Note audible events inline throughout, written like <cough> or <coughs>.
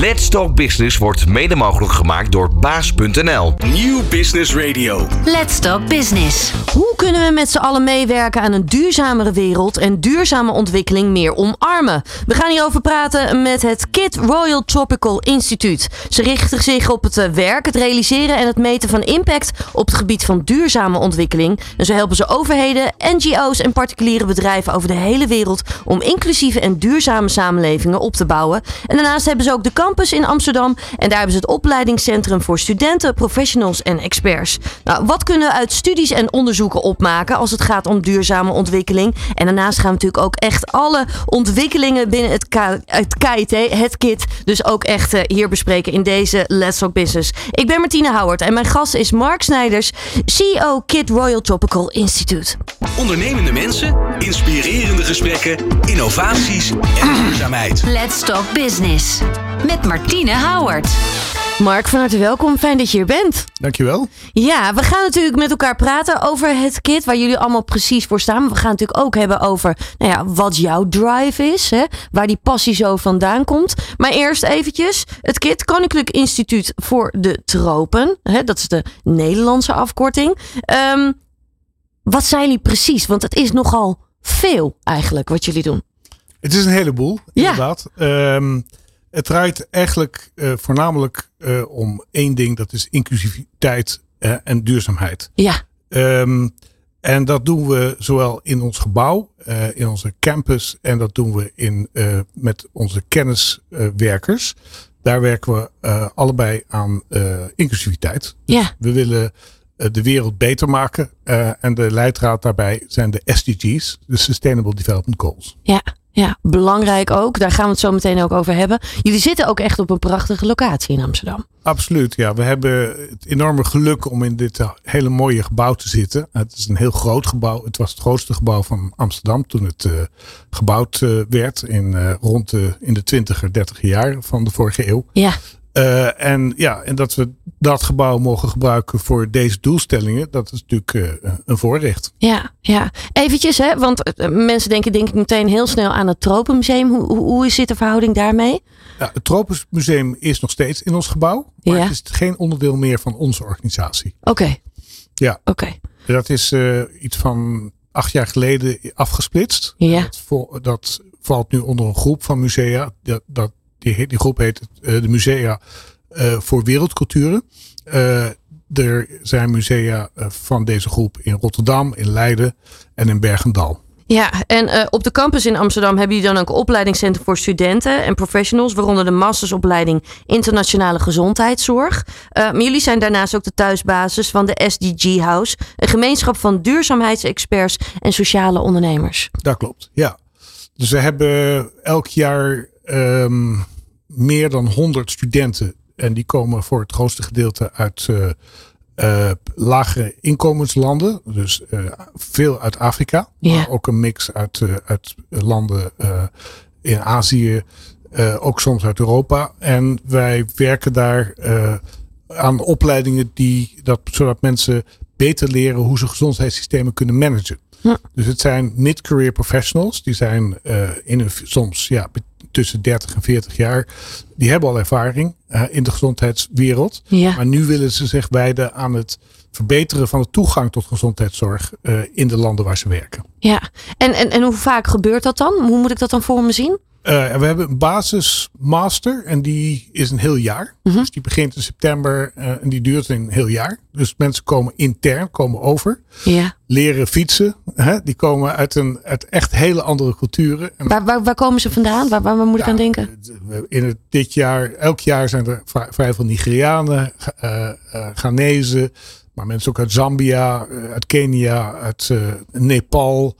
Let's Talk Business wordt mede mogelijk gemaakt door baas.nl. Nieuw Business Radio. Let's Talk Business. Hoe kunnen we met z'n allen meewerken aan een duurzamere wereld en duurzame ontwikkeling meer omarmen? We gaan hierover praten met het KIT Royal Tropical Instituut. Ze richten zich op het eh, werk, het realiseren en het meten van impact op het gebied van duurzame ontwikkeling. En zo helpen ze overheden, NGO's en particuliere bedrijven over de hele wereld om inclusieve en duurzame samenlevingen op te bouwen. En daarnaast hebben ze ook de campus in Amsterdam en daar hebben ze het opleidingscentrum voor studenten, professionals en experts. Nou, wat kunnen we uit studies en onderzoeken opmaken als het gaat om duurzame ontwikkeling? En daarnaast gaan we natuurlijk ook echt alle ontwikkelingen binnen het, het KIT, het KIT, dus ook echt eh, hier bespreken in deze Let's Talk Business. Ik ben Martine Howard en mijn gast is Mark Snijders, CEO KIT Royal Tropical Institute. Ondernemende mensen, inspirerende gesprekken, innovaties en duurzaamheid. Let's Talk Business. Met Martine Howard. Mark, van harte welkom. Fijn dat je hier bent. Dankjewel. Ja, we gaan natuurlijk met elkaar praten over het kit, waar jullie allemaal precies voor staan. Maar we gaan natuurlijk ook hebben over nou ja, wat jouw drive is, hè? waar die passie zo vandaan komt. Maar eerst eventjes, het kit, Koninklijk Instituut voor de Tropen. Hè? Dat is de Nederlandse afkorting. Ehm, wat zijn jullie precies? Want het is nogal veel eigenlijk wat jullie doen. Het is een heleboel, Ja. inderdaad. Ehm, het draait eigenlijk eh, voornamelijk eh, om één ding, dat is inclusiviteit eh, en duurzaamheid. Ja, Ehm, en dat doen we zowel in ons gebouw, in onze campus en dat doen we in, met onze kenniswerkers. Daar werken we allebei aan inclusiviteit. Dus Ja. We willen de wereld beter maken eh, en de leidraad daarbij zijn de SDG's, de Sustainable Development Goals. ja, ja, belangrijk ook. Daar gaan we het zo meteen ook over hebben. Jullie zitten ook echt op een prachtige locatie in Amsterdam. Absoluut, ja. We hebben het enorme geluk om in dit eh, hele mooie gebouw te zitten. Het is een heel groot gebouw. Het was het grootste gebouw van Amsterdam toen het eh, gebouwd eh, werd in eh, rond de, in de twintiger, dertiger jaar van de vorige eeuw. Ja, Eh, en ja, en dat we dat gebouw mogen gebruiken voor deze doelstellingen, dat is natuurlijk eh, een voorrecht. Ja, ja. Eventjes, hè, want eh, mensen denken denk ik meteen heel snel aan het Tropenmuseum. Hoe, hoe, zit de verhouding daarmee? Ja, het Tropisch Museum is nog steeds in ons gebouw, maar Ja. het is geen onderdeel meer van onze organisatie. Oké, Ja, oké. Dat is iets van acht jaar geleden afgesplitst. Ja. Dat, vo- dat valt nu onder een groep van musea. Dat, dat, die, groep heet eh, de Musea eh, voor Wereldculturen. Eh, er zijn musea van deze groep in Rotterdam, in Leiden en in Bergendal. Ja, en op de campus in Amsterdam hebben jullie dan ook een opleidingscentrum voor studenten en professionals, waaronder de mastersopleiding internationale gezondheidszorg. Maar jullie zijn daarnaast ook de thuisbasis van de SDG House, een gemeenschap van duurzaamheidsexperts en sociale ondernemers. Dat klopt, ja. Dus we hebben elk jaar ehm, meer dan 100 studenten. En die komen voor het grootste gedeelte uit eh, lage inkomenslanden. Dus eh, veel uit Afrika. Ja. Maar ook een mix uit, uit landen in Azië. ook soms uit Europa. En wij werken daar aan opleidingen die, dat, zodat mensen beter leren hoe ze gezondheidssystemen kunnen managen. Dus het zijn mid-career professionals. Die zijn in een, soms ja, tussen 30 en 40 jaar. Die hebben al ervaring eh, in de gezondheidswereld. Ja. Maar nu willen ze zich wijden aan het verbeteren van de toegang tot gezondheidszorg eh, in de landen waar ze werken. Ja, en, en, en hoe vaak gebeurt dat dan? Hoe moet ik dat dan voor me zien? Eh, we hebben een basismaster en die is een heel jaar. Dus die begint in september eh, en die duurt een heel jaar. Dus mensen komen intern, komen over, Ja. leren fietsen. Hè? Die komen uit, een, uit echt hele andere culturen. En Waar, waar, waar komen ze vandaan? Waar, waar, waar moet ik aan denken? In het, dit jaar, elk jaar zijn er vri- vrij veel Nigerianen, eh, Ghanese, maar mensen ook uit Zambia, uit Kenia, uit Nepal,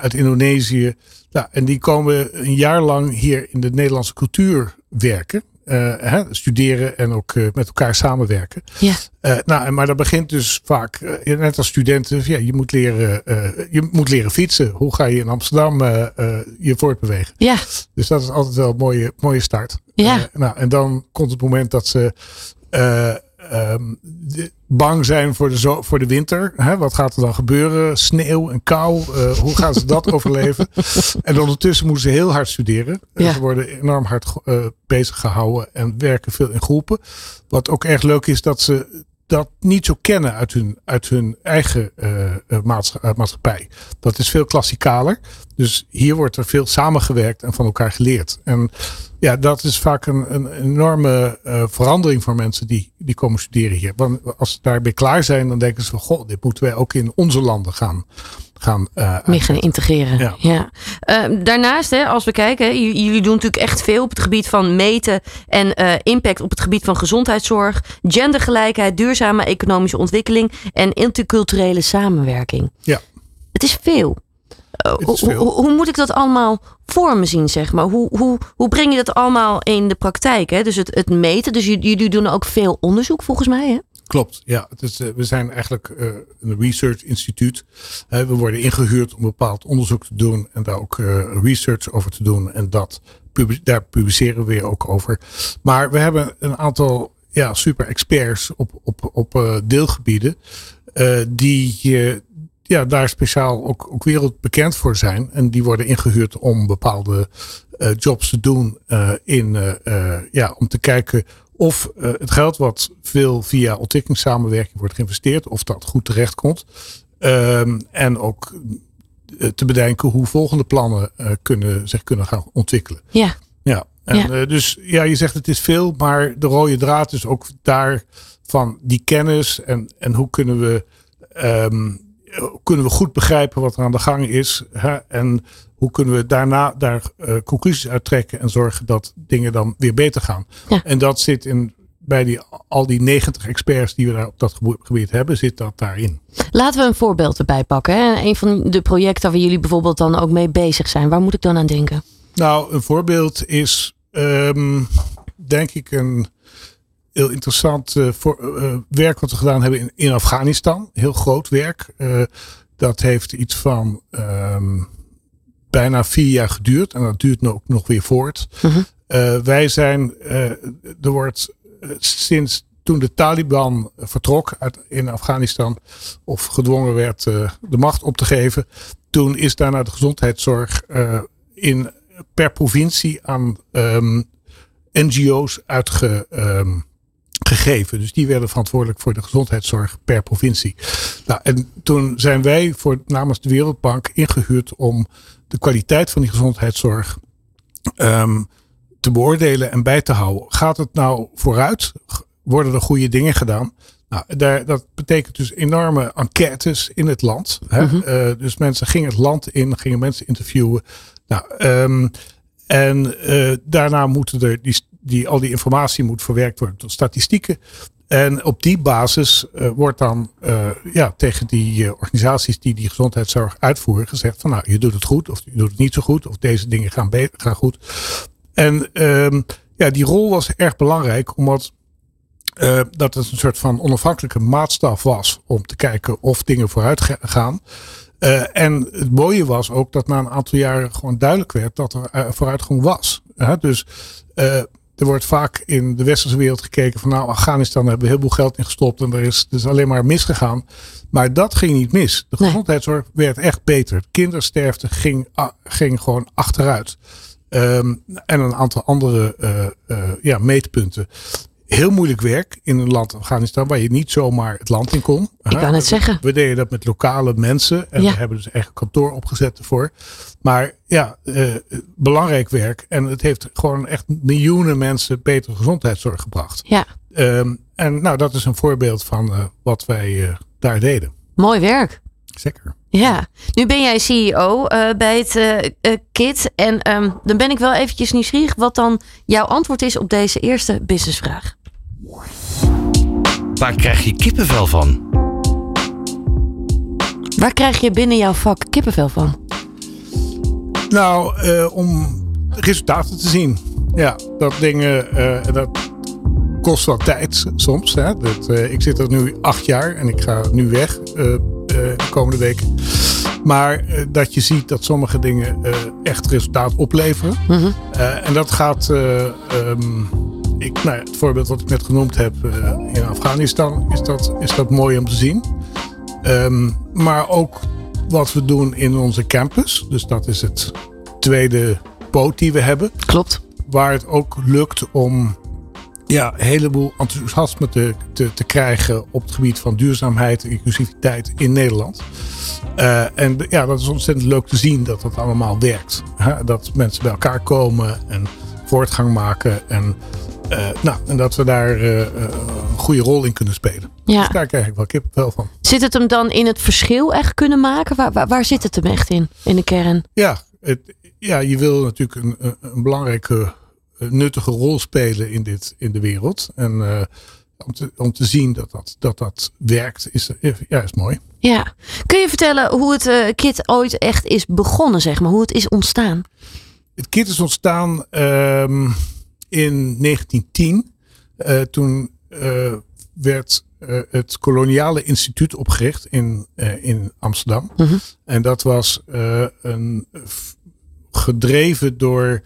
uit Indonesië. Nou, en die komen een jaar lang hier in de Nederlandse cultuur werken. eh, hè, studeren en ook eh, met elkaar samenwerken. Ja. Eh, nou, en maar dat begint dus vaak, net als studenten, ja, je, moet leren, je moet leren fietsen. Hoe ga je in Amsterdam je voortbewegen? Ja, Dus dat is altijd wel een mooie, mooie start. Ja. Nou, en dan komt het moment dat ze eh, ehm, de- bang zijn voor de, zo, voor de winter. Hè? Wat gaat er dan gebeuren? Sneeuw en kou. eh, hoe gaan ze dat <laughs> overleven? En ondertussen moeten ze heel hard studeren. Eh, Ja. Ze worden enorm hard eh, bezig gehouden en werken veel in groepen. Wat ook erg leuk is dat ze dat niet zo kennen uit hun, uit hun eigen maatscha- maatschappij. Dat is veel klassikaler. Dus hier wordt er veel samengewerkt en van elkaar geleerd. En ja, dat is vaak een, een enorme eh, verandering voor mensen die, die komen studeren hier. Want als ze daarbij klaar zijn, dan denken ze van, goh, dit moeten wij ook in onze landen gaan, gaan eh, Meer gaan integreren. Ja. Ja. Eh, daarnaast, hè, als we kijken, jullie doen natuurlijk echt veel op het gebied van meten en eh, impact op het gebied van gezondheidszorg, gendergelijkheid, duurzame economische ontwikkeling en interculturele samenwerking. Ja. Het is veel. Eh, hoe-. Hoe, moet ik dat allemaal voor me zien, zeg maar? Hoe, hoe, hoe breng je dat allemaal in de praktijk? Hè? Dus het, het meten, dus jullie, doen ook veel onderzoek volgens mij, hè? Klopt, ja. Het is, eh, we zijn eigenlijk eh, een research instituut. We worden ingehuurd om bepaald onderzoek te doen en daar ook research over te doen. En dat, daar publiceren we weer ook over. Maar we hebben een aantal ja, super experts op, op, op deelgebieden. die ja, daar speciaal ook, ook wereldbekend voor zijn. En die worden ingehuurd om bepaalde eh, jobs te doen. eh, in, eh, ja, om te kijken of het geld wat veel via ontwikkelingssamenwerking wordt geïnvesteerd, of dat goed terechtkomt. Ehm, en ook te bedenken hoe volgende plannen kunnen, zich kunnen gaan ontwikkelen. Ja. Ja, en, Ja. dus ja, je zegt het is veel, maar de rode draad is ook daar van die kennis en, en hoe kunnen we, ehm, kunnen we goed begrijpen wat er aan de gang is. Hè? En hoe kunnen we daarna daar eh, conclusies uit trekken en zorgen dat dingen dan weer beter gaan. Ja. En dat zit in, bij die, al die 90 experts die we daar op dat gebied hebben, zit dat daarin. Laten we een voorbeeld erbij pakken. Hè? Een van de projecten waar jullie bijvoorbeeld dan ook mee bezig zijn. Waar moet ik dan aan denken? Nou, een voorbeeld is, ehm, denk ik, een heel interessant eh, voor, eh, werk wat we gedaan hebben in, in Afghanistan. Heel groot werk. Eh, dat heeft iets van ehm, bijna vier jaar geduurd. En dat duurt ook nog weer voort. Mhm. Eh, wij zijn, eh, er wordt eh, sinds toen de Taliban vertrok uit, in Afghanistan of gedwongen werd eh, de macht op te geven, toen is daarna de gezondheidszorg eh, in, per provincie aan ehm, NGO's uitgegeven. Gegeven. Dus die werden verantwoordelijk voor de gezondheidszorg per provincie. Nou, en toen zijn wij voor, namens de Wereldbank ingehuurd om de kwaliteit van die gezondheidszorg ehm, te beoordelen en bij te houden. Gaat het nou vooruit? Worden er goede dingen gedaan? Nou, daar, dat betekent dus enorme enquêtes in het land. Hè? Eh, dus mensen gingen het land in, gingen mensen interviewen. Nou, ehm, en eh, daarna moeten er die, die, al die informatie moet verwerkt worden tot statistieken. En op die basis eh, wordt dan eh, ja, tegen die eh, organisaties die die gezondheidszorg uitvoeren gezegd van nou je doet het goed of je doet het niet zo goed of deze dingen gaan, gaan goed. En ehm, ja, die rol was erg belangrijk omdat dat het een soort van onafhankelijke maatstaf was om te kijken of dingen vooruit ga- gaan. En het mooie was ook dat na een aantal jaren gewoon duidelijk werd dat er vooruitgang was. Dus er wordt vaak in de westerse wereld gekeken van nou Afghanistan daar hebben we heel veel geld in gestopt en er is, is alleen maar misgegaan. Maar dat ging niet mis. De Nee. gezondheidszorg werd echt beter. Kindersterfte ging, ging gewoon achteruit. Ehm, en een aantal andere eh, eh, ja, meetpunten. Heel moeilijk werk in een land Afghanistan waar je niet zomaar het land in kon. Ik wou net zeggen. We deden dat met lokale mensen en Ja. we hebben dus echt een kantoor opgezet ervoor. Maar ja, eh, belangrijk werk en het heeft gewoon echt miljoenen mensen betere gezondheidszorg gebracht. Ja, Ehm, en nou, dat is een voorbeeld van eh, wat wij eh, daar deden. mooi werk. Zeker. Ja, nu ben jij CEO eh, bij het eh eh, KIT. En ehm, dan ben ik wel eventjes nieuwsgierig wat dan jouw antwoord is op deze eerste businessvraag. Waar krijg je kippenvel van? Waar krijg je binnen jouw vak kippenvel van? Nou, eh, om resultaten te zien. Ja, dat dingen, eh, dat kost wel tijd soms. Hè? Dat, eh, ik zit er nu acht jaar en ik ga nu weg de komende weken. Maar eh, dat je ziet dat sommige dingen eh, echt resultaat opleveren. Mhm. Eh, en dat gaat eh, ehm, ik, nou ja, het voorbeeld wat ik net genoemd heb in Afghanistan is dat, is dat mooi om te zien. Ehm, maar ook wat we doen in onze campus. Dus dat is het tweede poot die we hebben. Klopt. Waar het ook lukt om ja, een heleboel enthousiasme te, te, te krijgen op het gebied van duurzaamheid en inclusiviteit in Nederland. Uh, en ja, dat is ontzettend leuk te zien dat dat allemaal werkt. Hè? Dat mensen bij elkaar komen en voortgang maken. En, uh, nou, en dat we daar uh, een goede rol in kunnen spelen. Ja. Dus daar krijg ik wel wel van. Zit het hem dan in het verschil echt kunnen maken? Waar, waar, waar zit het hem echt in, in de kern? Ja, het, ja je wil natuurlijk een, een belangrijke nuttige rol spelen in, dit, in de wereld. En uh, om, te, om te zien dat dat, dat, dat werkt, is, ja, is mooi. Ja. Kun je vertellen hoe het uh, KIT ooit echt is begonnen, zeg maar? Hoe het is ontstaan? Het KIT is ontstaan um, in 1910. Uh, toen werd het Koloniale Instituut opgericht in, in Amsterdam. -hmm. En dat was een, gedreven door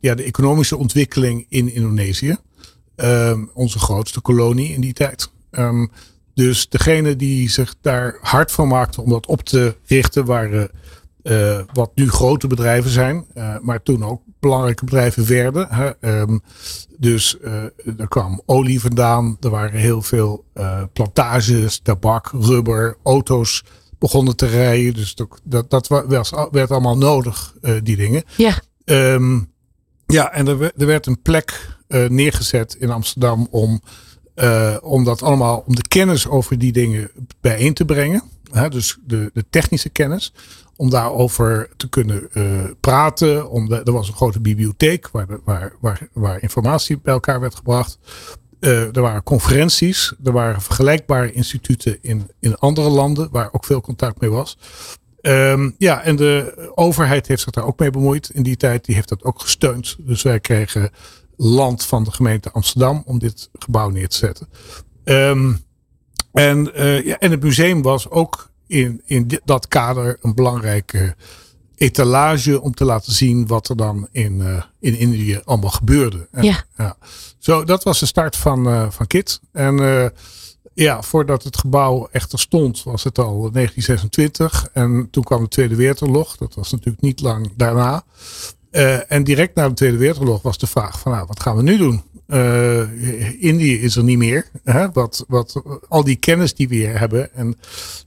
ja, de economische ontwikkeling in Indonesië. Um, onze grootste kolonie in die tijd. Um, dus degene die zich daar hard van maakte om dat op te richten, waren uh, wat nu grote bedrijven zijn, uh, maar toen ook belangrijke bedrijven werden. Hè. Um, dus er kwam olie vandaan, er waren heel veel plantages, tabak, rubber, auto's begonnen te rijden. Dus dat, dat, werd allemaal nodig, die dingen. Ja. Um, ja, en er, er, werd een plek uh, neergezet in Amsterdam om, uh, om dat allemaal, om de kennis over die dingen bijeen te brengen. Hè, dus de, de technische kennis. Om daarover te kunnen uh, praten. Om er was een grote bibliotheek waar, waar, waar, waar informatie bij elkaar werd gebracht. er waren conferenties. Er waren vergelijkbare instituten in, in andere landen waar ook veel contact mee was. Um, ja, en de overheid heeft zich daar ook mee bemoeid in die tijd. Die heeft dat ook gesteund. Dus wij kregen land van de gemeente Amsterdam om dit gebouw neer te zetten. Um, en, uh, ja, en het museum was ook in, in dat kader een belangrijke etalage om te laten zien wat er dan in, uh, in Indië allemaal gebeurde. En, ja. ja. Zo, dat was de start van, uh, van KIT. En ja, voordat het gebouw echter stond, was het al 1926. En toen kwam de Tweede Wereldoorlog. Dat was natuurlijk niet lang daarna. Uh, en direct na de Tweede Wereldoorlog was de vraag van nou, wat gaan we nu doen? Uh, Indië is er niet meer. Hè? Wat, wat, al die kennis die we hier hebben en,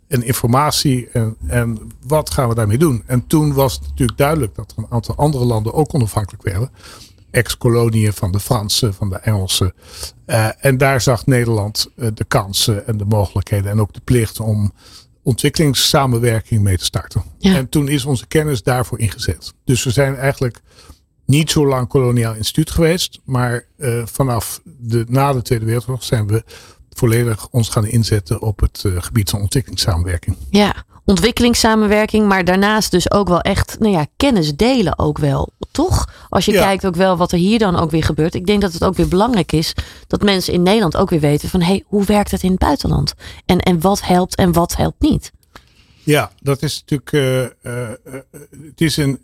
en informatie en, en wat gaan we daarmee doen? En toen was het natuurlijk duidelijk dat er een aantal andere landen ook onafhankelijk werden ex-koloniën van de Fransen, van de Engelsen. Uh, en daar zag Nederland uh, de kansen en de mogelijkheden en ook de plicht om ontwikkelingssamenwerking mee te starten. Ja. En toen is onze kennis daarvoor ingezet. Dus we zijn eigenlijk niet zo lang koloniaal instituut geweest, maar uh, vanaf de, na de Tweede Wereldoorlog zijn we volledig ons gaan inzetten op het gebied van ontwikkelingssamenwerking. Ja, ontwikkelingssamenwerking, maar daarnaast dus ook wel echt, nou ja, kennis delen ook wel, toch? Als je kijkt ook wel wat er hier dan ook weer gebeurt. Ik denk dat het ook weer belangrijk is dat mensen in Nederland ook weer weten van, hé, hey, hoe werkt het in het buitenland? En, en wat helpt en wat helpt niet? Ja, dat is natuurlijk, uh, uh, het is een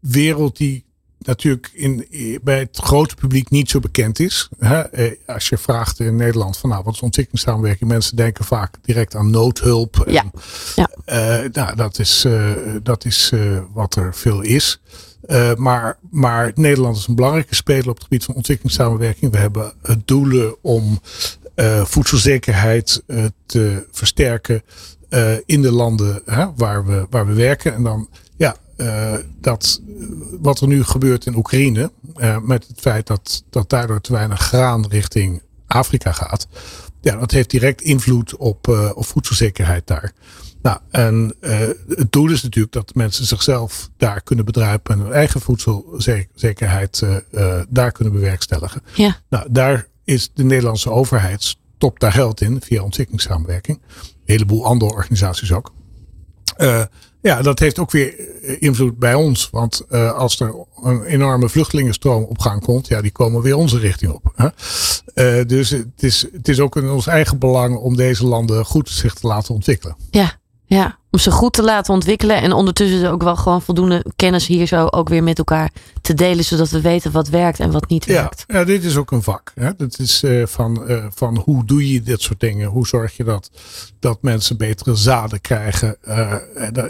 wereld die natuurlijk in, bij het grote publiek niet zo bekend is. Hè? Eh, als je vraagt in Nederland van nou, wat is ontwikkelingssamenwerking? Mensen denken vaak direct aan noodhulp. Ja. ja. Uh, nou, dat is, uh, dat is uh, wat er veel is. maar, maar Nederland is een belangrijke speler op het gebied van ontwikkelingssamenwerking. We hebben doelen om voedselzekerheid te versterken in de landen waar, we, waar we werken. En dan uh, dat wat er nu gebeurt in Oekraïne, uh, met het feit dat, dat daardoor te weinig graan richting Afrika gaat, ja, dat heeft direct invloed op, uh, op voedselzekerheid daar. Nou, en het doel is natuurlijk dat mensen zichzelf daar kunnen bedruipen en hun eigen voedselzekerheid daar kunnen bewerkstelligen. Ja. Nou, daar is de Nederlandse overheid stopt daar geld in via ontwikkelingssamenwerking. Een heleboel andere organisaties ook. Ja, dat heeft ook weer eh, invloed bij ons. Want uh, als er een enorme vluchtelingenstroom op gang komt, ja, die komen weer onze richting op. Hè? Uh, dus het is, het is ook in ons eigen belang om deze landen goed zich te laten ontwikkelen. Ja, ja. Om ze goed te laten ontwikkelen. En ondertussen ook wel gewoon voldoende kennis hier zo ook weer met elkaar te delen. Zodat we weten wat werkt en wat niet Ja, werkt. ja dit is ook een vak. Hè? Dat is eh, van, eh, van hoe doe je dit soort dingen? Hoe zorg je dat, dat mensen betere zaden krijgen? Eh,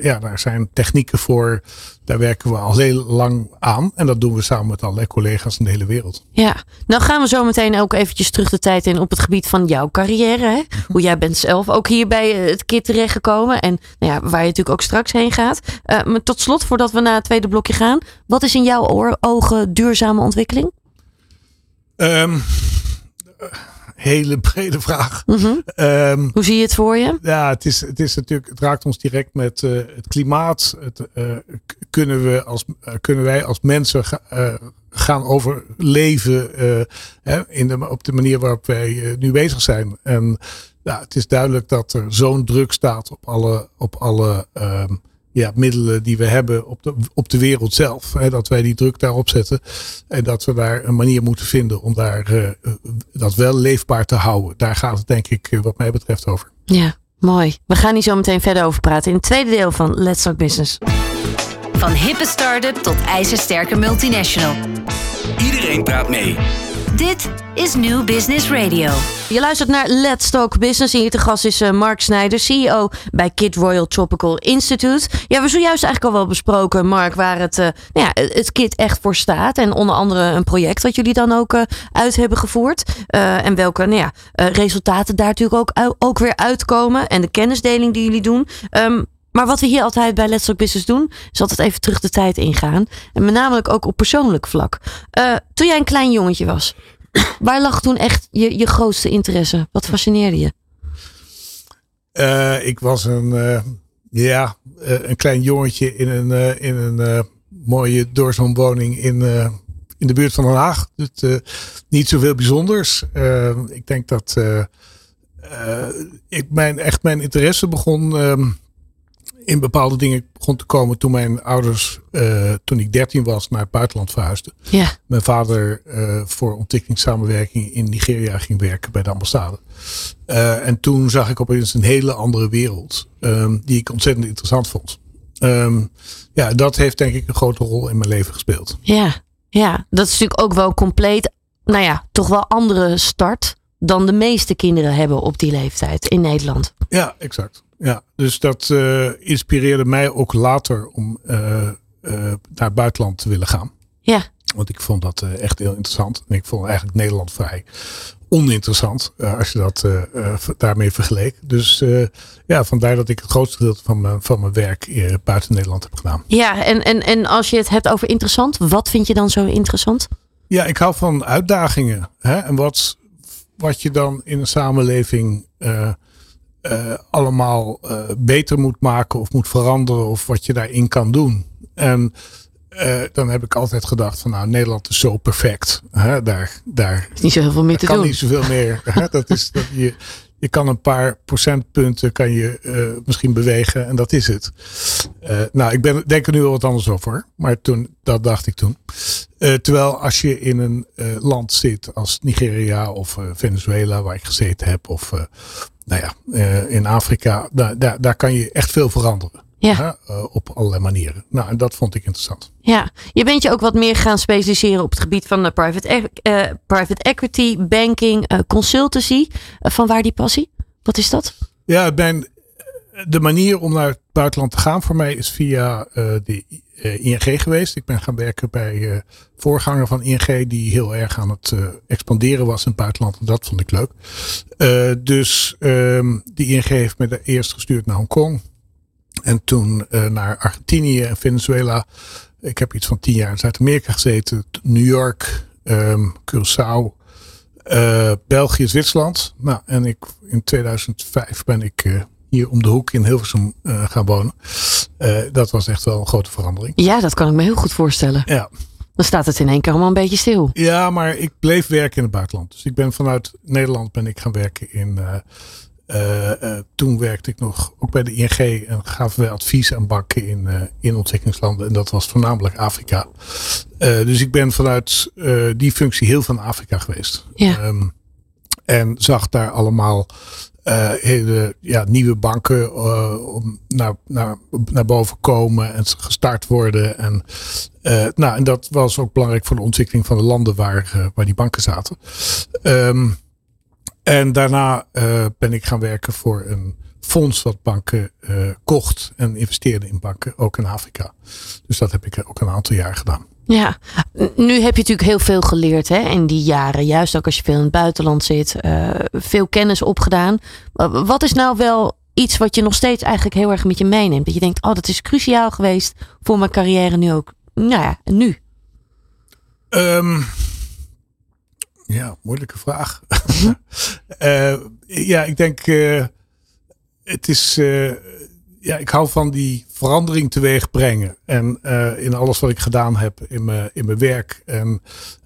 ja, daar zijn technieken voor. Daar werken we al heel lang aan. En dat doen we samen met allerlei collega's in de hele wereld. Ja, nou gaan we zo meteen ook eventjes terug de tijd in op het gebied van jouw carrière. Hè? Hoe jij bent zelf ook hier bij het KIT terechtgekomen. En nou ja, waar je natuurlijk ook straks heen gaat. Eh, maar tot slot, voordat we naar het tweede blokje gaan. Wat is in jouw oor- ogen duurzame ontwikkeling? Ehm, hele brede vraag. Mhm. Ehm, Hoe zie je het voor je? Ja, het is, het is natuurlijk, het raakt ons direct met eh, het klimaat. Het, kunnen, we als, kunnen wij als mensen ga- gaan overleven hè, in de, op de manier waarop wij nu bezig zijn? En ja, het is duidelijk dat er zo'n druk staat op alle, op alle ehm, ja, middelen die we hebben op de, op de wereld zelf. Hè, dat wij die druk daarop zetten. En dat we daar een manier moeten vinden om daar, eh, eh, dat wel leefbaar te houden. Daar gaat het denk ik eh, wat mij betreft over. Ja, mooi. We gaan hier zo meteen verder over praten in het tweede deel van Let's Talk Business. Van hippe start-up tot ijzersterke multinational. Iedereen praat mee. Dit is New Business Radio. Je luistert naar Let's Talk Business. En hier te gast is eh, Mark Snijder, CEO bij Kid Royal Tropical Institute. Ja, we zojuist eigenlijk al wel besproken, Mark, waar het, eh, nou ja, het Kid echt voor staat. En onder andere een project wat jullie dan ook eh, uit hebben gevoerd. En welke nou ja, resultaten daar natuurlijk ook, ook weer uitkomen. En de kennisdeling die jullie doen. Ehm, maar wat we hier altijd bij Let's Talk Business doen, is altijd even terug de tijd ingaan. En met name ook op persoonlijk vlak. Eh, toen jij een klein jongetje was, <coughs> waar lag toen echt je, je grootste interesse? Wat fascineerde je? Eh, ik was een, eh, ja, een klein jongetje in een, in een mooie doorswoonwoning in, in de buurt van Den Haag. Dus, niet zoveel bijzonders. Ik denk dat ik mijn, echt mijn interesse begon ehm, in bepaalde dingen begon te komen toen mijn ouders, eh, toen ik 13 was, naar het buitenland verhuisden. Ja, Mijn vader eh, voor ontwikkelingssamenwerking in Nigeria ging werken bij de ambassade. Eh, en toen zag ik opeens een hele andere wereld. ehm, die ik ontzettend interessant vond. Ehm, ja, dat heeft denk ik een grote rol in mijn leven gespeeld. ja, ja. Dat is natuurlijk ook wel compleet, nou ja, toch wel andere start dan de meeste kinderen hebben op die leeftijd in Nederland. Ja, exact. Ja, dus dat eh, inspireerde mij ook later om eh, eh, naar het buitenland te willen gaan. Ja, Want ik vond dat echt heel interessant. En ik vond eigenlijk Nederland vrij oninteressant. als je dat daarmee vergeleek. Dus ja, vandaar dat ik het grootste gedeelte van mijn, van mijn werk buiten Nederland heb gedaan. ja en, en, en als je het hebt over interessant, wat vind je dan zo interessant? Ja, ik hou van uitdagingen. Hè? En wat, wat je dan in een samenleving eh, allemaal eh, beter moet maken of moet veranderen. Of wat je daarin kan doen. En eh, dan heb ik altijd gedacht van nou, Nederland is zo perfect. Hè? Daar, daar, Is niet zo heel veel meer te kan doen. niet zoveel meer. <laughs> Hè? Dat is, dat je, je kan een paar procentpunten kan je, misschien bewegen en dat is het. Nou, ik ben, denk er nu wel wat anders over. Maar toen, dat dacht ik toen. Terwijl als je in een land zit als Nigeria of Venezuela, waar ik gezeten heb, of nou ja, eh, in Afrika, daar, daar, daar kan je echt veel veranderen. Ja. Eh, op allerlei manieren. Nou, en dat vond ik interessant. Ja, je bent je ook wat meer gaan specialiseren op het gebied van de private, e- eh, private equity, banking, eh, consultancy. Eh, van waar die passie? Wat is dat? Ja, mijn, de manier om naar het buitenland te gaan voor mij is via eh, de eh, ING geweest. Ik ben gaan werken bij eh, voorganger van ING die heel erg aan het eh, expanderen was in het buitenland. En dat vond ik leuk. Eh, dus ehm die ING heeft me eerst gestuurd naar Hongkong. En toen eh, naar Argentinië en Venezuela. Ik heb iets van tien jaar in Zuid-Amerika gezeten. New York, ehm Curaçao, eh, België, Zwitserland. Nou, en ik, in 2005 ben ik eh, hier om de hoek in Hilversum eh, gaan wonen. Eh, dat was echt wel een grote verandering. Ja, dat kan ik me heel goed voorstellen. Ja. Dan staat het in één keer allemaal een beetje stil. ja, maar ik bleef werken in het buitenland. Dus ik ben vanuit Nederland ben ik gaan werken in. eh, toen werkte ik nog ook bij de ING en gaven wij advies aan banken in, in ontwikkelingslanden. En dat was voornamelijk Afrika. Dus ik ben vanuit die functie heel van Afrika geweest. Ja. Ehm, en zag daar allemaal hele ja, nieuwe banken om naar, naar, naar boven komen en gestart worden. En, nou, en dat was ook belangrijk voor de ontwikkeling van de landen waar, waar die banken zaten. Ehm, en daarna ben ik gaan werken voor een fonds wat banken uh, kocht en investeerde in banken, ook in Afrika. Dus dat heb ik ook een aantal jaar gedaan. Ja, nu heb je natuurlijk heel veel geleerd hè, in die jaren. Juist ook als je veel in het buitenland zit. Uh, veel kennis opgedaan. Wat is nou wel iets wat je nog steeds eigenlijk heel erg met je meeneemt? Dat je denkt, oh dat is cruciaal geweest voor mijn carrière nu ook. Nou ja, nu. Um, ja, moeilijke vraag. uh, <laughs> ja, ik denk... Uh, het is, ja, ik hou van die verandering teweeg brengen. En uh, in alles wat ik gedaan heb in mijn, in mijn werk. En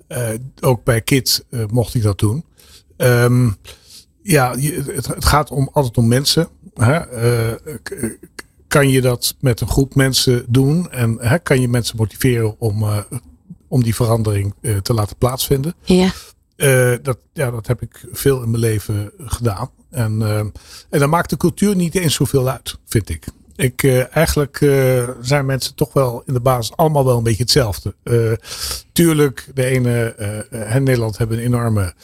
uh, ook bij Kids mocht ik dat doen. Um, ja, het, het, gaat om, altijd om mensen. Hè? kan je dat met een groep mensen doen? En hè, kan je mensen motiveren om, om die verandering te laten plaatsvinden? Ja. Dat, ja, dat heb ik veel in mijn leven gedaan. En, uh, en dan maakt de cultuur niet eens zoveel uit, vind ik. Ik, uh, eigenlijk zijn mensen toch wel in de basis allemaal wel een beetje hetzelfde. tuurlijk, de ene, Nederland hebben een enorme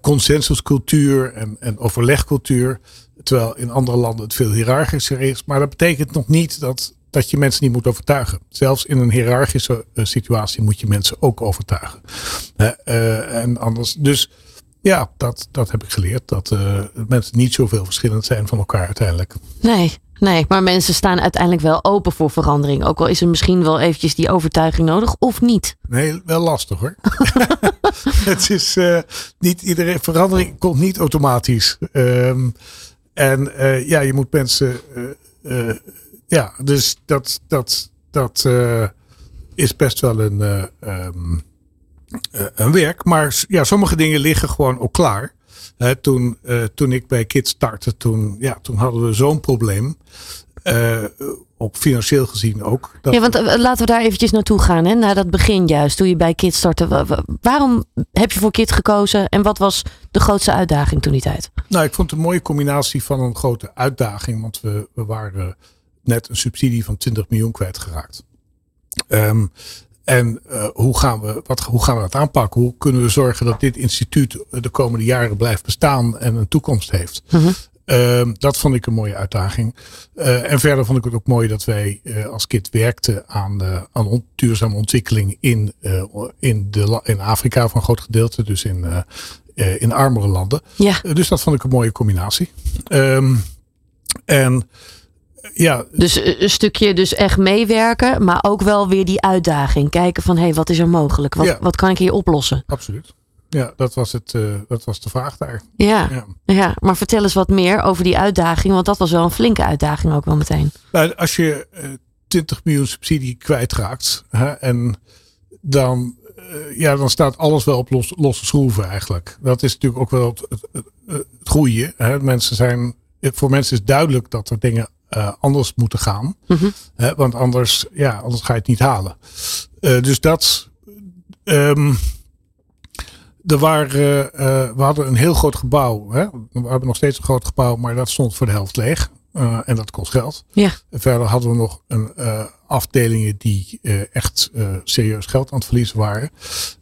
consensuscultuur en, en overlegcultuur. Terwijl in andere landen het veel hiërarchischer is. Maar dat betekent nog niet dat, dat je mensen niet moet overtuigen. Zelfs in een hiërarchische situatie moet je mensen ook overtuigen. en anders, dus ja, dat, dat heb ik geleerd. Dat uh, mensen niet zoveel verschillend zijn van elkaar uiteindelijk. Nee, nee, maar mensen staan uiteindelijk wel open voor verandering. Ook al is er misschien wel eventjes die overtuiging nodig of niet. Nee, wel lastig hoor. <laughs> het is uh, niet iedereen, verandering komt niet automatisch. Um, en uh, ja, je moet mensen, ja, dus dat, dat, dat is best wel een, um, uh, een werk. Maar ja, sommige dingen liggen gewoon ook klaar. toen, uh, toen ik bij Kids startte, toen, ja, toen hadden we zo'n probleem. Op financieel gezien ook. ja, want laten we daar eventjes naartoe gaan. Hè? Naar dat begin juist, toen je bij Kids startte. Waarom heb je voor Kids gekozen? En wat was de grootste uitdaging toen die tijd? Nou, ik vond het een mooie combinatie van een grote uitdaging. Want we, we waren net een subsidie van 20 miljoen kwijtgeraakt. Um, en uh, hoe, gaan we, wat, hoe gaan we dat aanpakken? Hoe kunnen we zorgen dat dit instituut de komende jaren blijft bestaan en een toekomst heeft? Uh -huh. uh, dat vond ik een mooie uitdaging. Uh, en verder vond ik het ook mooi dat wij als KIT werkten aan, aan on duurzame ontwikkeling in, in, de, in Afrika voor een groot gedeelte, dus in, in armere landen. Ja. dus dat vond ik een mooie combinatie. Um, en ja. Dus eh, een stukje dus echt meewerken, maar ook wel weer die uitdaging. Kijken van hé, hey, wat is er mogelijk? Wat, wat kan ik hier oplossen? Absoluut. Ja, dat was, het, uh, dat was de vraag daar. Ja, ja, ja. maar vertel eens wat meer over die uitdaging, want dat was wel een flinke uitdaging ook wel meteen. Nou, als je uh, eh, 20 miljoen subsidie kwijtraakt hè, en dan, uh, ja, dan staat alles wel op los, losse schroeven eigenlijk. Dat is natuurlijk ook wel het, het, het, het goede. Hè. Mensen zijn, voor mensen is duidelijk dat er dingen uh, anders moeten gaan. Mm -hmm. uh, want anders, ja, anders ga je het niet halen. Uh, dus dat. Um, er waren, we hadden een heel groot gebouw. Hè? We hebben nog steeds een groot gebouw, maar dat stond voor de helft leeg. en dat kost geld. Ja. verder hadden we nog een, afdelingen die echt serieus geld aan het verliezen waren.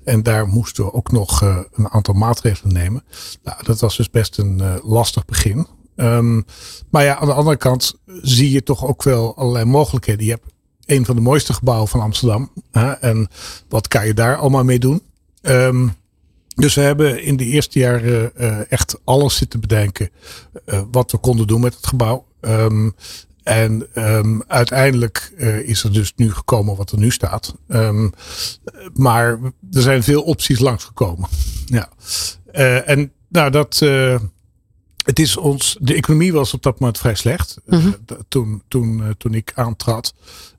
En daar moesten we ook nog een aantal maatregelen nemen. Nou, dat was dus best een lastig begin. Um, maar ja, aan de andere kant zie je toch ook wel allerlei mogelijkheden. Je hebt een van de mooiste gebouwen van Amsterdam. Hè, en wat kan je daar allemaal mee doen? Um, dus we hebben in de eerste jaren uh, echt alles zitten bedenken uh, wat we konden doen met het gebouw. Um, en uiteindelijk uh, is er dus nu gekomen wat er nu staat. Maar er zijn veel opties langsgekomen. Ja. En nou, dat, het is ons, de economie was op dat moment vrij slecht. Mm -hmm. uh, toen, toen, uh, toen ik aantrad.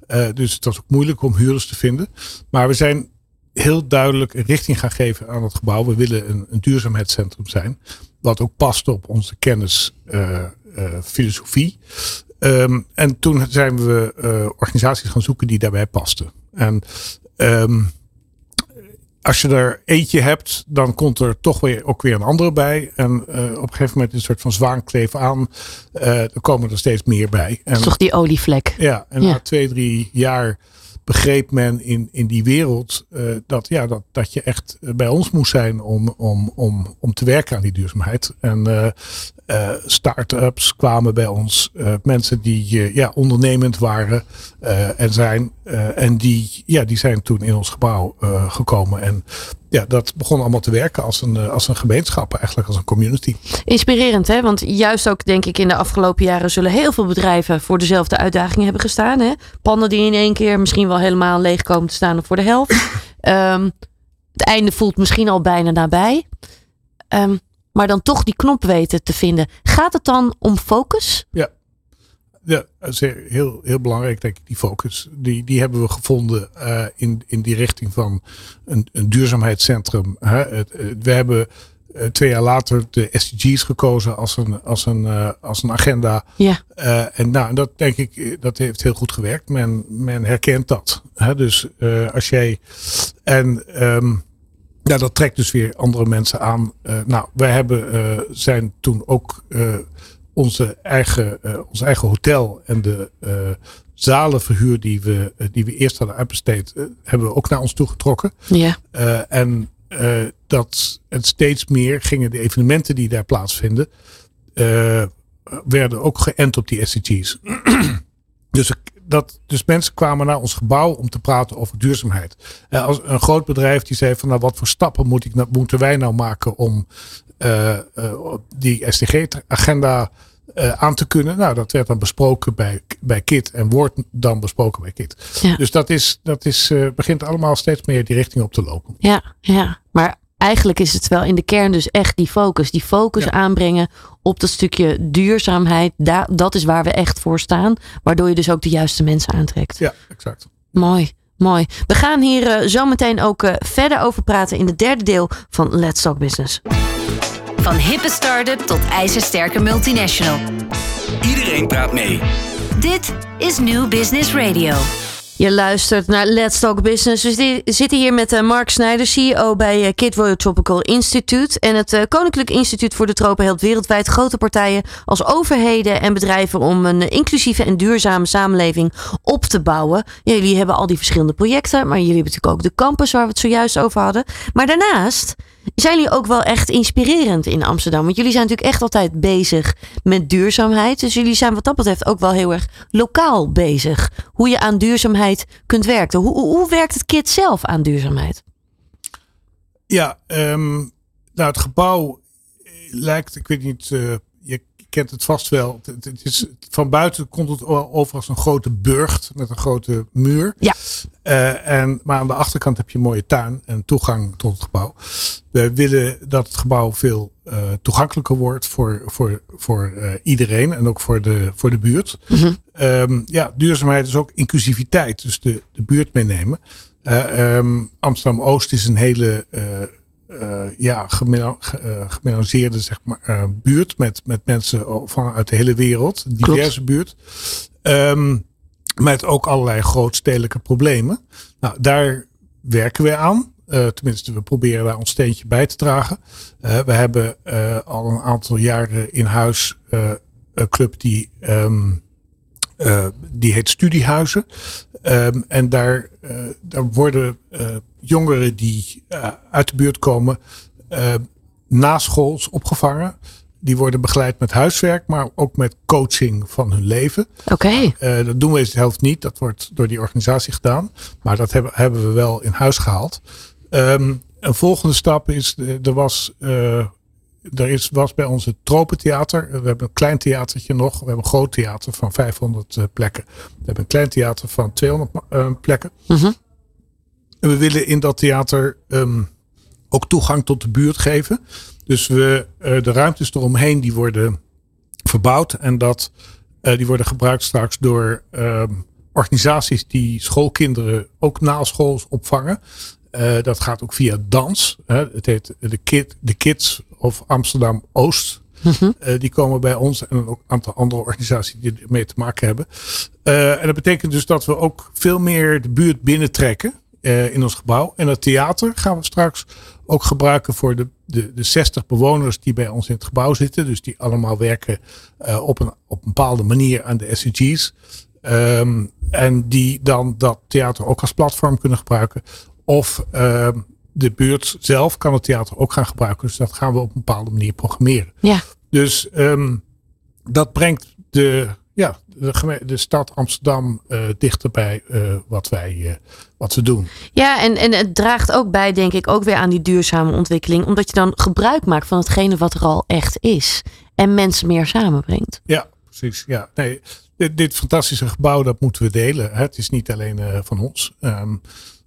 Uh, dus het was ook moeilijk om huurders te vinden. Maar we zijn heel duidelijk een richting gaan geven aan het gebouw. We willen een, een duurzaamheidscentrum zijn. Wat ook past op onze kennis, filosofie. Um, en toen zijn we organisaties gaan zoeken die daarbij pasten. En um, als je er eentje hebt, dan komt er toch weer ook weer een andere bij. En uh, op een gegeven moment een soort van zwaankleef aan. Uh, er komen er steeds meer bij. En, toch die olievlek. Ja, en ja. na twee, drie jaar begreep men in, in die wereld uh, dat, ja, dat, dat je echt bij ons moest zijn om, om, om, om te werken aan die duurzaamheid. En uh, start-ups kwamen bij ons, mensen die ja, ondernemend waren en zijn. en die, ja, die zijn toen in ons gebouw gekomen. En ja, dat begon allemaal te werken als een, als een gemeenschap, eigenlijk als een community. Inspirerend, hè? Want juist ook, denk ik, in de afgelopen jaren zullen heel veel bedrijven voor dezelfde uitdagingen hebben gestaan. Hè? Pannen die in één keer misschien wel helemaal leeg komen te staan of voor de helft. um, <coughs> het einde voelt misschien al bijna nabij. Um, maar dan toch die knop weten te vinden. Gaat het dan om focus? Ja. Ja, dat is heel, heel belangrijk, denk ik, die focus. Die, die hebben we gevonden uh, in, in die richting van een, een duurzaamheidscentrum. Hè. Het, we hebben uh, twee jaar later de SDG's gekozen als een, als een, uh, als een agenda. Ja. en nou, dat denk ik, dat heeft heel goed gewerkt. Men, men herkent dat. Hè. Dus als jij. En. Um, ja, dat trekt dus weer andere mensen aan. nou, wij hebben, zijn toen ook onze eigen, ons eigen hotel en de zalenverhuur die we, die we eerst hadden uitbesteed, hebben we ook naar ons toe getrokken. Ja. en dat en steeds meer gingen de evenementen die daar plaatsvinden, werden ook geënt op die SDG's. <clears throat> dus, dat, dus mensen kwamen naar ons gebouw om te praten over duurzaamheid. als een groot bedrijf die zei van nou wat voor stappen moet ik, moeten wij nou maken om die SDG-agenda uh, aan te kunnen. Nou, dat werd dan besproken bij, bij KIT en wordt dan besproken bij KIT. Ja. Dus dat, is, dat is, uh, begint allemaal steeds meer die richting op te lopen. Ja, ja, maar eigenlijk is het wel in de kern dus echt die focus. Die focus ja. aanbrengen op dat stukje duurzaamheid. Da dat is waar we echt voor staan. Waardoor je dus ook de juiste mensen aantrekt. Ja, exact. Mooi. Mooi. We gaan hier uh, zo meteen ook uh, verder over praten in het derde deel van Let's Talk Business. Van hippe start-up tot ijzersterke multinational. Iedereen praat mee. Dit is New Business Radio. Je luistert naar Let's Talk Business. We zitten hier met uh, Mark Snijder, CEO bij uh, Kid Royal Tropical Institute. En het uh, Koninklijk Instituut voor de Tropen helpt wereldwijd grote partijen als overheden en bedrijven om een inclusieve en duurzame samenleving op te bouwen. Jullie hebben al die verschillende projecten, maar jullie hebben natuurlijk ook de campus waar we het zojuist over hadden. Maar daarnaast zijn jullie ook wel echt inspirerend in Amsterdam? Want jullie zijn natuurlijk echt altijd bezig met duurzaamheid. Dus jullie zijn wat dat betreft ook wel heel erg lokaal bezig. Hoe je aan duurzaamheid kunt werken. Hoe, hoe werkt het KIT zelf aan duurzaamheid? Ja, um, nou het gebouw lijkt, ik weet niet, je kent het vast wel. Het, het is, van buiten komt het over als een grote burcht met een grote muur. Ja. Uh, en, maar aan de achterkant heb je een mooie tuin en toegang tot het gebouw. We willen dat het gebouw veel uh, toegankelijker wordt voor, voor, voor uh, iedereen en ook voor de, voor de buurt. Mm -hmm. um, ja, duurzaamheid is ook inclusiviteit, dus de, de buurt meenemen. Um, Amsterdam Oost is een hele uh, ja, gemelanceerde zeg maar, uh, buurt met, met mensen vanuit de hele wereld. Een diverse buurt. Um, met ook allerlei grootstedelijke problemen. Nou, daar werken we aan. Uh, tenminste, we proberen daar ons steentje bij te dragen. we hebben al een aantal jaren in huis een club die, um, die heet Studiehuizen. Um, en daar, daar worden jongeren die uh, uit de buurt komen, uh, naschools opgevangen. Die worden begeleid met huiswerk, maar ook met coaching van hun leven. Oké. Okay. Uh, dat doen we de helft niet. Dat wordt door die organisatie gedaan. Maar dat hebben, hebben we wel in huis gehaald. Um, een volgende stap is, er was, er is, was bij ons het Tropentheater. We hebben een klein theatertje nog. We hebben een groot theater van 500 plekken. We hebben een klein theater van 200 plekken. Mm -hmm. En we willen in dat theater um, ook toegang tot de buurt geven. Dus we, uh, de ruimtes eromheen die worden verbouwd. En dat, uh, die worden gebruikt straks door um, organisaties die schoolkinderen ook na school opvangen. Uh, dat gaat ook via dans. Hè. Het heet de, kid, de Kids of Amsterdam Oost. Uh, die komen bij ons en ook een aantal andere organisaties die ermee te maken hebben. En dat betekent dus dat we ook veel meer de buurt binnentrekken eh, in ons gebouw. En het theater gaan we straks ook gebruiken voor de, de, de 60 bewoners die bij ons in het gebouw zitten. Dus die allemaal werken eh, op, een, op een bepaalde manier aan de SDG's. Ehm, en die dan dat theater ook als platform kunnen gebruiken. Of ehm, de buurt zelf kan het theater ook gaan gebruiken. Dus dat gaan we op een bepaalde manier programmeren. Ja. Dus ehm, dat brengt de, ja, de, de stad Amsterdam eh dichter bij eh, wat wij eh, wat we doen. Ja, en, en het draagt ook bij, denk ik, ook weer aan die duurzame ontwikkeling. Omdat je dan gebruik maakt van hetgene wat er al echt is. En mensen meer samenbrengt. Ja, precies. Ja, nee, dit, dit fantastische gebouw, dat moeten we delen. hè. Het is niet alleen van ons. Ehm,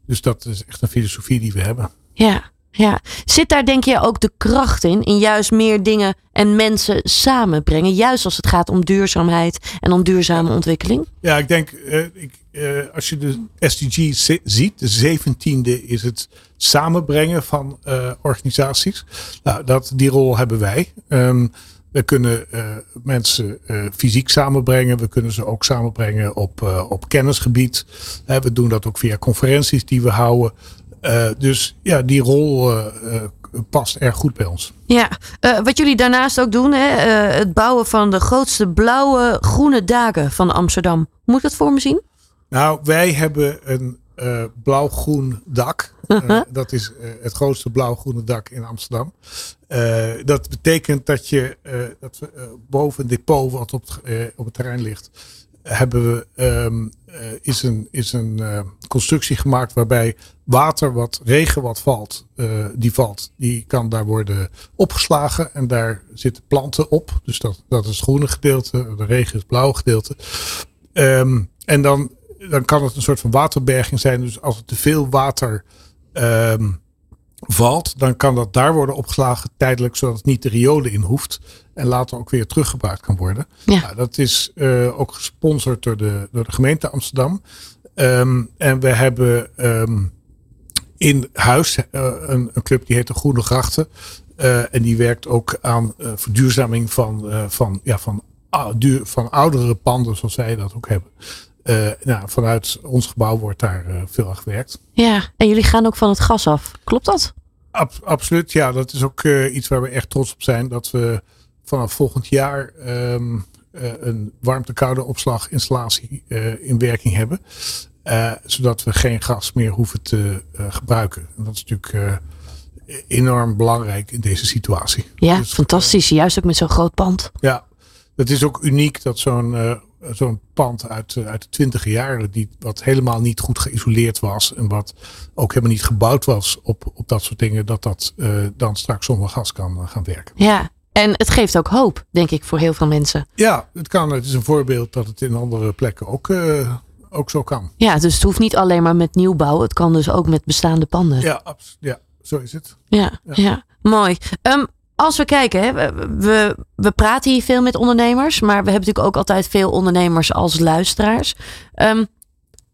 dus dat is echt een filosofie die we hebben. Ja, ja. Zit daar denk je ook de kracht in? In juist meer dingen en mensen samenbrengen. Juist als het gaat om duurzaamheid en om duurzame ontwikkeling. Ja, ik denk, eh, ik, eh, als je de SDG zi- ziet, de zeventiende is het samenbrengen van eh, organisaties. Nou, dat, die rol hebben wij. Ehm, we kunnen mensen fysiek samenbrengen. We kunnen ze ook samenbrengen op, op kennisgebied. We doen dat ook via conferenties die we houden. Eh, dus ja, die rol eh, eh, past erg goed bij ons. Ja, wat jullie daarnaast ook doen, hè, het bouwen van de grootste blauwe groene daken van Amsterdam. Moet ik dat voor me zien? Nou, wij hebben een blauw-groen dak. <laughs> Dat is het grootste blauw-groene dak in Amsterdam. Dat betekent dat je dat we, boven een depot wat op het, op het terrein ligt, hebben we ehm, eh, is een, is een eh, constructie gemaakt waarbij water, wat regen wat valt, eh, die valt, die kan daar worden opgeslagen en daar zitten planten op. Dus dat, dat is het groene gedeelte, de regen is het blauwe gedeelte. Ehm, en dan, dan kan het een soort van waterberging zijn. Dus als er te veel water ehm, valt, dan kan dat daar worden opgeslagen tijdelijk, zodat het niet de riolen in hoeft. En later ook weer teruggebruikt kan worden. Ja. Nou, dat is eh, ook gesponsord door de, door de gemeente Amsterdam. Ehm, en we hebben ehm, in huis eh, een, een club die heet de Groene Grachten. Eh, en die werkt ook aan verduurzaming van, van, ja, van, ou- duur, van oudere panden, zoals wij dat ook hebben. Eh, nou, vanuit ons gebouw wordt daar eh, veel aan gewerkt. Ja, en jullie gaan ook van het gas af. Klopt dat? Ab- absoluut, ja, dat is ook eh, iets waar we echt trots op zijn. Dat we vanaf volgend jaar ehm, eh, een warmte-koude opslaginstallatie in werking hebben. Zodat we geen gas meer hoeven te gebruiken. En dat is natuurlijk enorm belangrijk in deze situatie. Ja, Dus, fantastisch. Juist ook met zo'n groot pand. Ja, het is ook uniek dat zo'n zo'n pand uit, eh, uit de twintige jaren, die, wat helemaal niet goed geïsoleerd was en wat ook helemaal niet gebouwd was op, op dat soort dingen, dat dat eh, dan straks zonder gas kan eh, gaan werken. Ja, en het geeft ook hoop, denk ik, voor heel veel mensen. Ja, het kan. Het is een voorbeeld dat het in andere plekken ook, ook zo kan. Ja, dus het hoeft niet alleen maar met nieuwbouw. Het kan dus ook met bestaande panden. Ja, ja zo is het. Ja, ja. mooi. Ehm, als we kijken, hè, we, we, praten hier veel met ondernemers, maar we hebben natuurlijk ook altijd veel ondernemers als luisteraars. Ehm,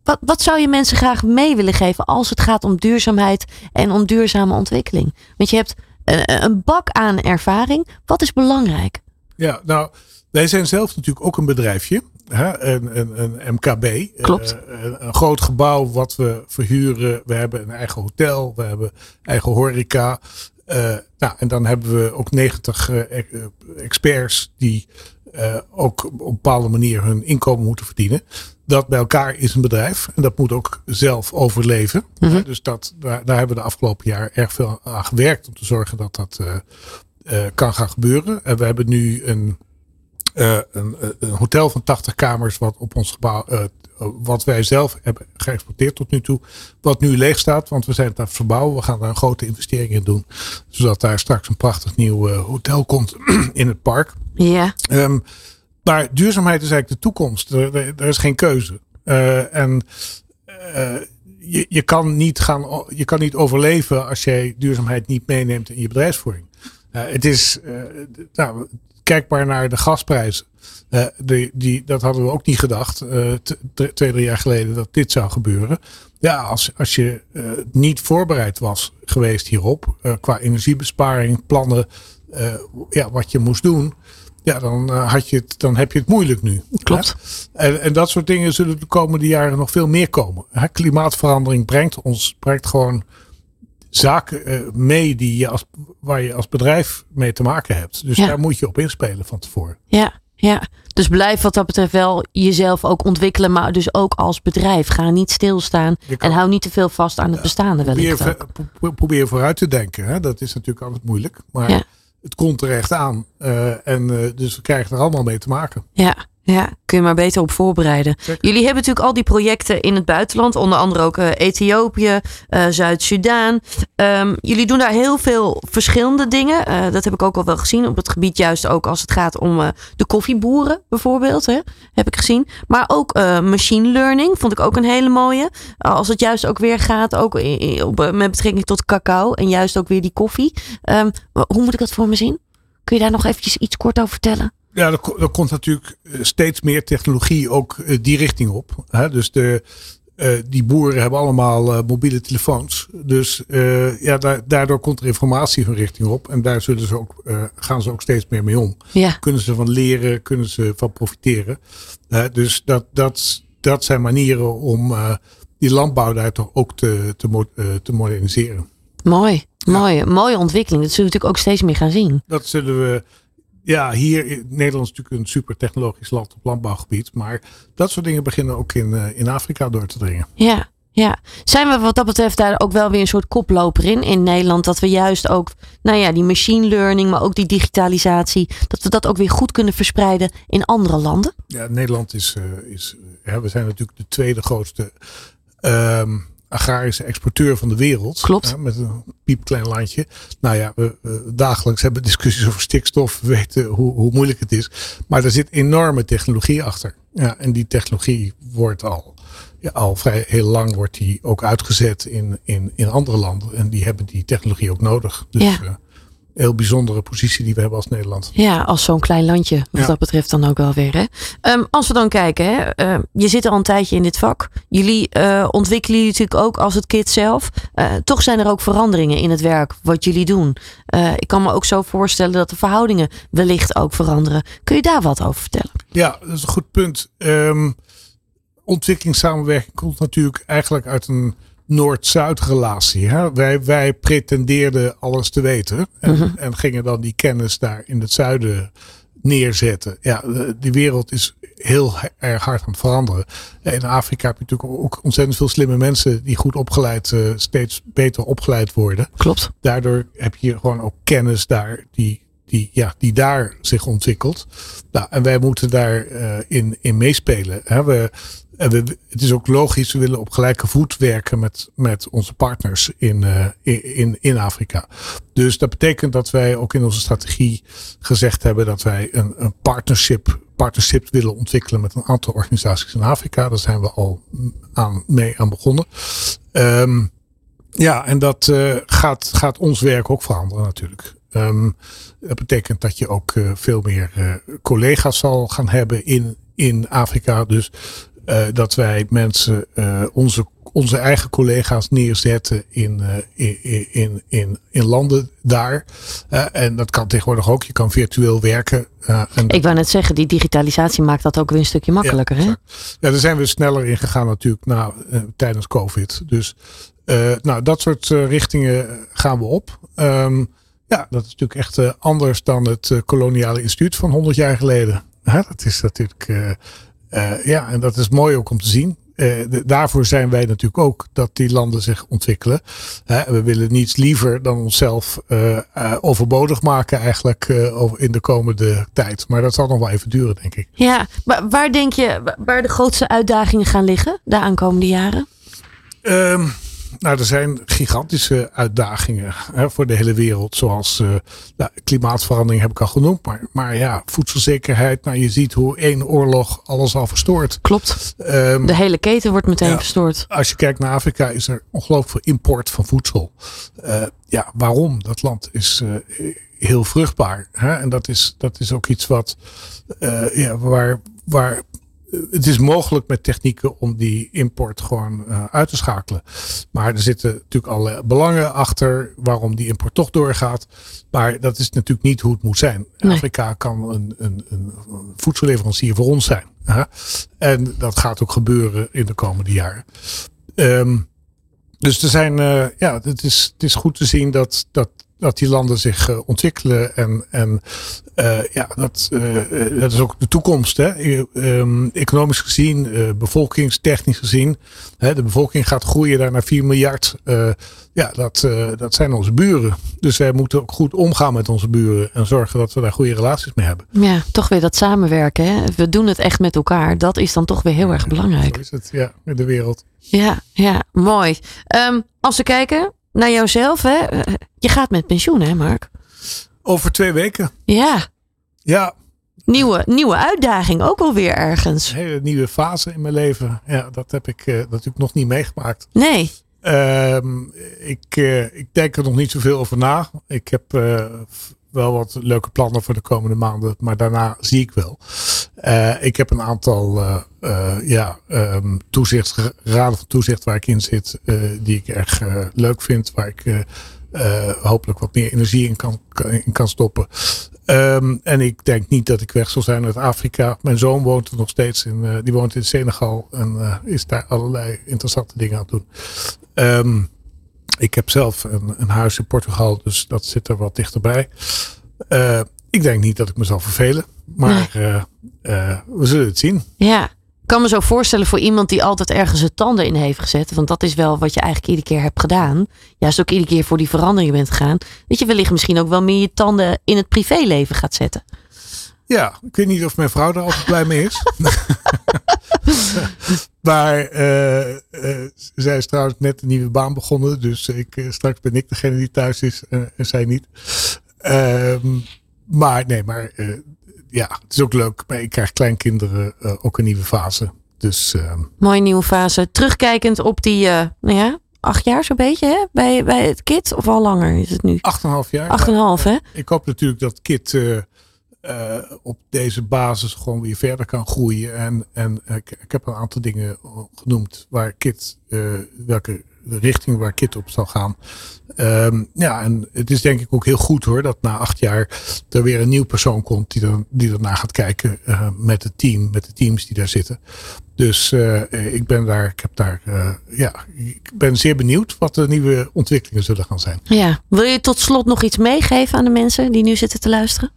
wat, wat zou je mensen graag mee willen geven als het gaat om duurzaamheid en om duurzame ontwikkeling? Want je hebt een, een bak aan ervaring. Wat is belangrijk? Ja, nou, wij zijn zelf natuurlijk ook een bedrijfje. Hè? Een, een, een MKB. Klopt. Eh, een, een groot gebouw wat we verhuren. We hebben een eigen hotel. We hebben eigen horeca. Eh, nou, en dan hebben we ook 90 eh, ex- eh, experts die ook op een bepaalde manier hun inkomen moeten verdienen. Dat bij elkaar is een bedrijf. En dat moet ook zelf overleven. Mhm. Dus dat, daar, daar hebben we de afgelopen jaar erg veel aan gewerkt. Om te zorgen dat dat kan gaan gebeuren. En we hebben nu een, eh, een, een hotel van 80 kamers. Wat op ons gebouw. eh, wat wij zelf hebben geëxporteerd tot nu toe. Wat nu leeg staat. Want we zijn het aan het verbouwen. We gaan daar een grote investering in doen. Zodat daar straks een prachtig nieuw eh, hotel komt <clears throat> in het park. Ja, Ehm, maar duurzaamheid is eigenlijk de toekomst. Er, er, er is geen keuze. Eh, en eh, je, je, kan niet gaan, je kan niet overleven als jij duurzaamheid niet meeneemt in je bedrijfsvoering. Eh, het is, eh, nou, kijk maar naar de gasprijzen. Uh, die, die, dat hadden we ook niet gedacht, uh, twee, drie jaar geleden, dat dit zou gebeuren. Ja, als, als je uh, niet voorbereid was geweest hierop, qua energiebesparing, plannen, ja, wat je moest doen, ja, dan, had je het, dan heb je het moeilijk nu. Klopt. En, en dat soort dingen zullen de komende jaren nog veel meer komen. Hè? Klimaatverandering brengt ons brengt gewoon zaken mee die je als, waar je als bedrijf mee te maken hebt. Dus Ja. daar moet je op inspelen van tevoren. Ja, ja. Dus blijf wat dat betreft wel jezelf ook ontwikkelen, maar dus ook als bedrijf. Ga niet stilstaan en hou niet te veel vast aan het bestaande Probeer, wellicht ver- ook. pro- probeer vooruit te denken. Hè? Dat is natuurlijk altijd moeilijk. Maar Ja. het komt er echt aan. Eh, en eh, dus we krijgen er allemaal mee te maken. Ja, ja, kun je maar beter op voorbereiden. Zeker. Jullie hebben natuurlijk al die projecten in het buitenland, onder andere ook eh, Ethiopië, eh, Zuid-Soedan. Ehm, jullie doen daar heel veel verschillende dingen. Eh, dat heb ik ook al wel gezien op het gebied, juist ook als het gaat om de koffieboeren bijvoorbeeld. Hè, heb ik gezien. Maar ook machine learning vond ik ook een hele mooie. Als het juist ook weer gaat, ook i- i- op, met betrekking tot cacao en juist ook weer die koffie. Ehm, hoe moet ik dat voor me zien? Kun je daar nog eventjes iets kort over vertellen? Ja, er, ko- er komt natuurlijk eh, steeds meer technologie ook eh, die richting op. Hè? Dus de, eh, die boeren hebben allemaal mobiele telefoons. Dus ja, daar, daardoor komt er informatie hun richting op. En daar zullen ze ook, gaan ze ook steeds meer mee om. Ja, Kunnen ze van leren, kunnen ze van profiteren. Dus dat, dat, dat zijn manieren om die landbouw daar toch ook te, te, mo- te moderniseren. Mooi, mooi, mooie ontwikkeling. Dat zullen we natuurlijk ook steeds meer gaan zien. Dat zullen we. Ja, hier in Nederland is natuurlijk een super technologisch land op landbouwgebied. Maar dat soort dingen beginnen ook in, eh, in Afrika door te dringen. Ja, ja. Zijn we wat dat betreft daar ook wel weer een soort koploper in in Nederland? Dat we juist ook, nou ja, die machine learning, maar ook die digitalisatie, dat we dat ook weer goed kunnen verspreiden in andere landen? Ja, Nederland is. eh, is ja, we zijn natuurlijk de tweede grootste ehm, agrarische exporteur van de wereld. Klopt. Ja, met een piepklein landje. Nou ja, we, we dagelijks hebben discussies over stikstof. We weten hoe, hoe moeilijk het is. Maar er zit enorme technologie achter. Ja, en die technologie wordt al, ja, al vrij heel lang wordt die ook uitgezet in, in, in andere landen. En die hebben die technologie ook nodig. Dus Ja. Een heel bijzondere positie die we hebben als Nederland. Ja, als zo'n klein landje, wat Ja. dat betreft dan ook wel weer. Hè? Ehm, als we dan kijken, hè, ehm, je zit al een tijdje in dit vak. Jullie eh, ontwikkelen jullie natuurlijk ook als het kit zelf. Eh, toch zijn er ook veranderingen in het werk wat jullie doen. Eh, ik kan me ook zo voorstellen dat de verhoudingen wellicht ook veranderen. Kun je daar wat over vertellen? Ja, dat is een goed punt. Ehm ontwikkelingssamenwerking komt natuurlijk eigenlijk uit een Noord-Zuid relatie. Hè? Wij, wij pretendeerden alles te weten en, Mhm. en gingen dan die kennis daar in het zuiden neerzetten. Ja, de- die wereld is heel he- erg hard aan het veranderen. In Afrika heb je natuurlijk ook ontzettend veel slimme mensen die goed opgeleid, eh, steeds beter opgeleid worden Klopt. daardoor heb je gewoon ook kennis daar die, die, ja, die daar zich ontwikkelt. Nou, en wij moeten daar eh, in, in meespelen. Hè. We, en het is ook logisch, we willen op gelijke voet werken met, met onze partners in, eh, in, in, in Afrika. Dus dat betekent dat wij ook in onze strategie gezegd hebben dat wij een, een partnership, partnership willen ontwikkelen met een aantal organisaties in Afrika. Daar zijn we al aan, mee aan begonnen. Ehm, ja, en dat eh, gaat, gaat ons werk ook veranderen natuurlijk. Ehm, dat betekent dat je ook eh, veel meer collega's zal gaan hebben in, in Afrika. Dus eh, dat wij mensen, eh, onze, onze eigen collega's neerzetten in, eh, in, in, in, in landen daar. En dat kan tegenwoordig ook. Je kan virtueel werken. en Ik wou net zeggen, die digitalisatie maakt dat ook weer een stukje makkelijker. hè? exact. Ja, daar zijn we sneller in gegaan natuurlijk na, tijdens COVID. Dus nou, dat soort richtingen gaan we op. Ehm, ja, dat is natuurlijk echt anders dan het koloniale instituut van 100 jaar geleden. Hè, dat is natuurlijk, eh, ja, en dat is mooi ook om te zien. Eh, de- daarvoor zijn wij natuurlijk ook dat die landen zich ontwikkelen. We willen niets liever dan onszelf eh, overbodig maken eigenlijk in de komende tijd. Maar dat zal nog wel even duren, denk ik. Ja, maar waar denk je wa- waar de grootste uitdagingen gaan liggen de aankomende jaren? Ehm, nou, er zijn gigantische uitdagingen hè, voor de hele wereld. Zoals eh, nou, klimaatverandering heb ik al genoemd. Maar, maar ja, voedselzekerheid. Nou, je ziet hoe één oorlog alles al verstoort. Klopt. Ehm, De hele keten wordt meteen Ja. verstoord. als je kijkt naar Afrika is er ongelooflijk veel import van voedsel. Eh, ja, waarom? Dat land is, eh, heel vruchtbaar. Hè? En dat is, dat is ook iets wat, ja, waar, waar het is mogelijk met technieken om die import gewoon uh, uit te schakelen. Maar er zitten natuurlijk alle belangen achter waarom die import toch doorgaat. Maar dat is natuurlijk niet hoe het moet zijn. Nee. Afrika kan een, een, een, voedselleverancier voor ons zijn. Hè? En dat gaat ook gebeuren in de komende jaren. Um, dus er zijn, uh, ja, het is, het is goed te zien dat, dat dat die landen zich uh, ontwikkelen. En, en uh, ja, dat, uh, dat is ook de toekomst. Hè? Um, economisch gezien, bevolkingstechnisch gezien. Hè, de bevolking gaat groeien daar naar 4 miljard. ja, dat, dat zijn onze buren. Dus wij moeten ook goed omgaan met onze buren. En zorgen dat we daar goede relaties mee hebben. Ja, toch weer dat samenwerken. Hè? We doen het echt met elkaar. Dat is dan toch weer heel erg belangrijk. Zo is het, ja, in de wereld. Ja, ja mooi. Um, als we kijken naar jouzelf, hè? Je gaat met pensioen, hè, Mark? Over twee weken. Ja. Ja. Nieuwe, nieuwe uitdaging, ook alweer ergens. Een hele nieuwe fase in mijn leven. Ja, dat heb ik uh, natuurlijk nog niet meegemaakt. Nee. Uh, ik, uh, ik denk er nog niet zoveel over na. Ik heb uh, wel wat leuke plannen voor de komende maanden, maar daarna zie ik wel. Uh, ik heb een aantal uh, uh, ja, um, toezichtsraden van toezicht waar ik in zit, die ik erg leuk vind, waar ik hopelijk wat meer energie in kan, kan stoppen. Um, en ik denk niet dat ik weg zal zijn uit Afrika. Mijn zoon woont er nog steeds in, die woont in Senegal en is daar allerlei interessante dingen aan het doen. Um, ik heb zelf een, een, huis in Portugal, dus dat zit er wat dichterbij. Uh, ik denk niet dat ik me zal vervelen, maar nee. uh, uh, we zullen het zien. Ja, ik kan me zo voorstellen voor iemand die altijd ergens zijn tanden in heeft gezet. Want dat is wel wat je eigenlijk iedere keer hebt gedaan. Juist ook iedere keer voor die verandering bent gegaan. Dat je wellicht misschien ook wel meer je tanden in het privéleven gaat zetten. Ja, ik weet niet of mijn vrouw er altijd blij mee is. <laughs> maar uh, uh, zij is trouwens net een nieuwe baan begonnen. Dus ik, uh, straks ben ik degene die thuis is en zij niet. Ehm, maar nee, maar ja, het is ook leuk. Maar ik krijg kleinkinderen ook een nieuwe fase. Dus, ehm, Mooie nieuwe fase. Terugkijkend op die, nou ja, acht jaar zo'n beetje hè? Bij, bij het KIT. Of al langer is het nu? Acht en een half jaar. Acht en een half, hè? Ik hoop natuurlijk dat KIT uh, op deze basis gewoon weer verder kan groeien. En, en ik, ik heb een aantal dingen genoemd waar KIT, uh, welke richting waar KIT op zal gaan. Um, ja, en het is denk ik ook heel goed hoor, dat na acht jaar er weer een nieuw persoon komt die, er, die ernaar gaat kijken met het team, met de teams die daar zitten. Dus ik ben daar, ik heb daar, ja, ik ben zeer benieuwd wat de nieuwe ontwikkelingen zullen gaan zijn. Ja, wil je tot slot nog iets meegeven aan de mensen die nu zitten te luisteren?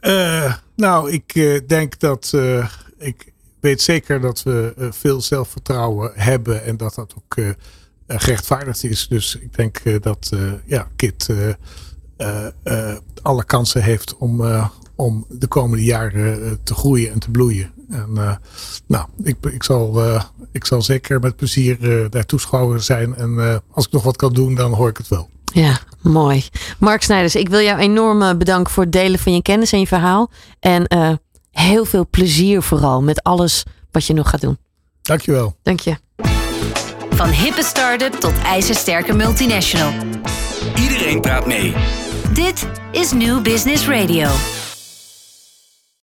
Uh, nou, ik uh, denk dat. Uh, ik weet zeker dat we veel zelfvertrouwen hebben en dat dat ook gerechtvaardigd is. Dus ik denk dat ja, Kit alle kansen heeft om, om de komende jaren te groeien en te bloeien. En nou, ik, ik, zal, ik zal zeker met plezier daar toeschouwer zijn. En als ik nog wat kan doen, dan hoor ik het wel. Ja, mooi. Mark Snijders, ik wil jou enorm bedanken voor het delen van je kennis en je verhaal. En uh, heel veel plezier vooral met alles wat je nog gaat doen. Dankjewel. Dank je. Van hippe start-up tot ijzersterke multinational. Iedereen praat mee. Dit is New Business Radio.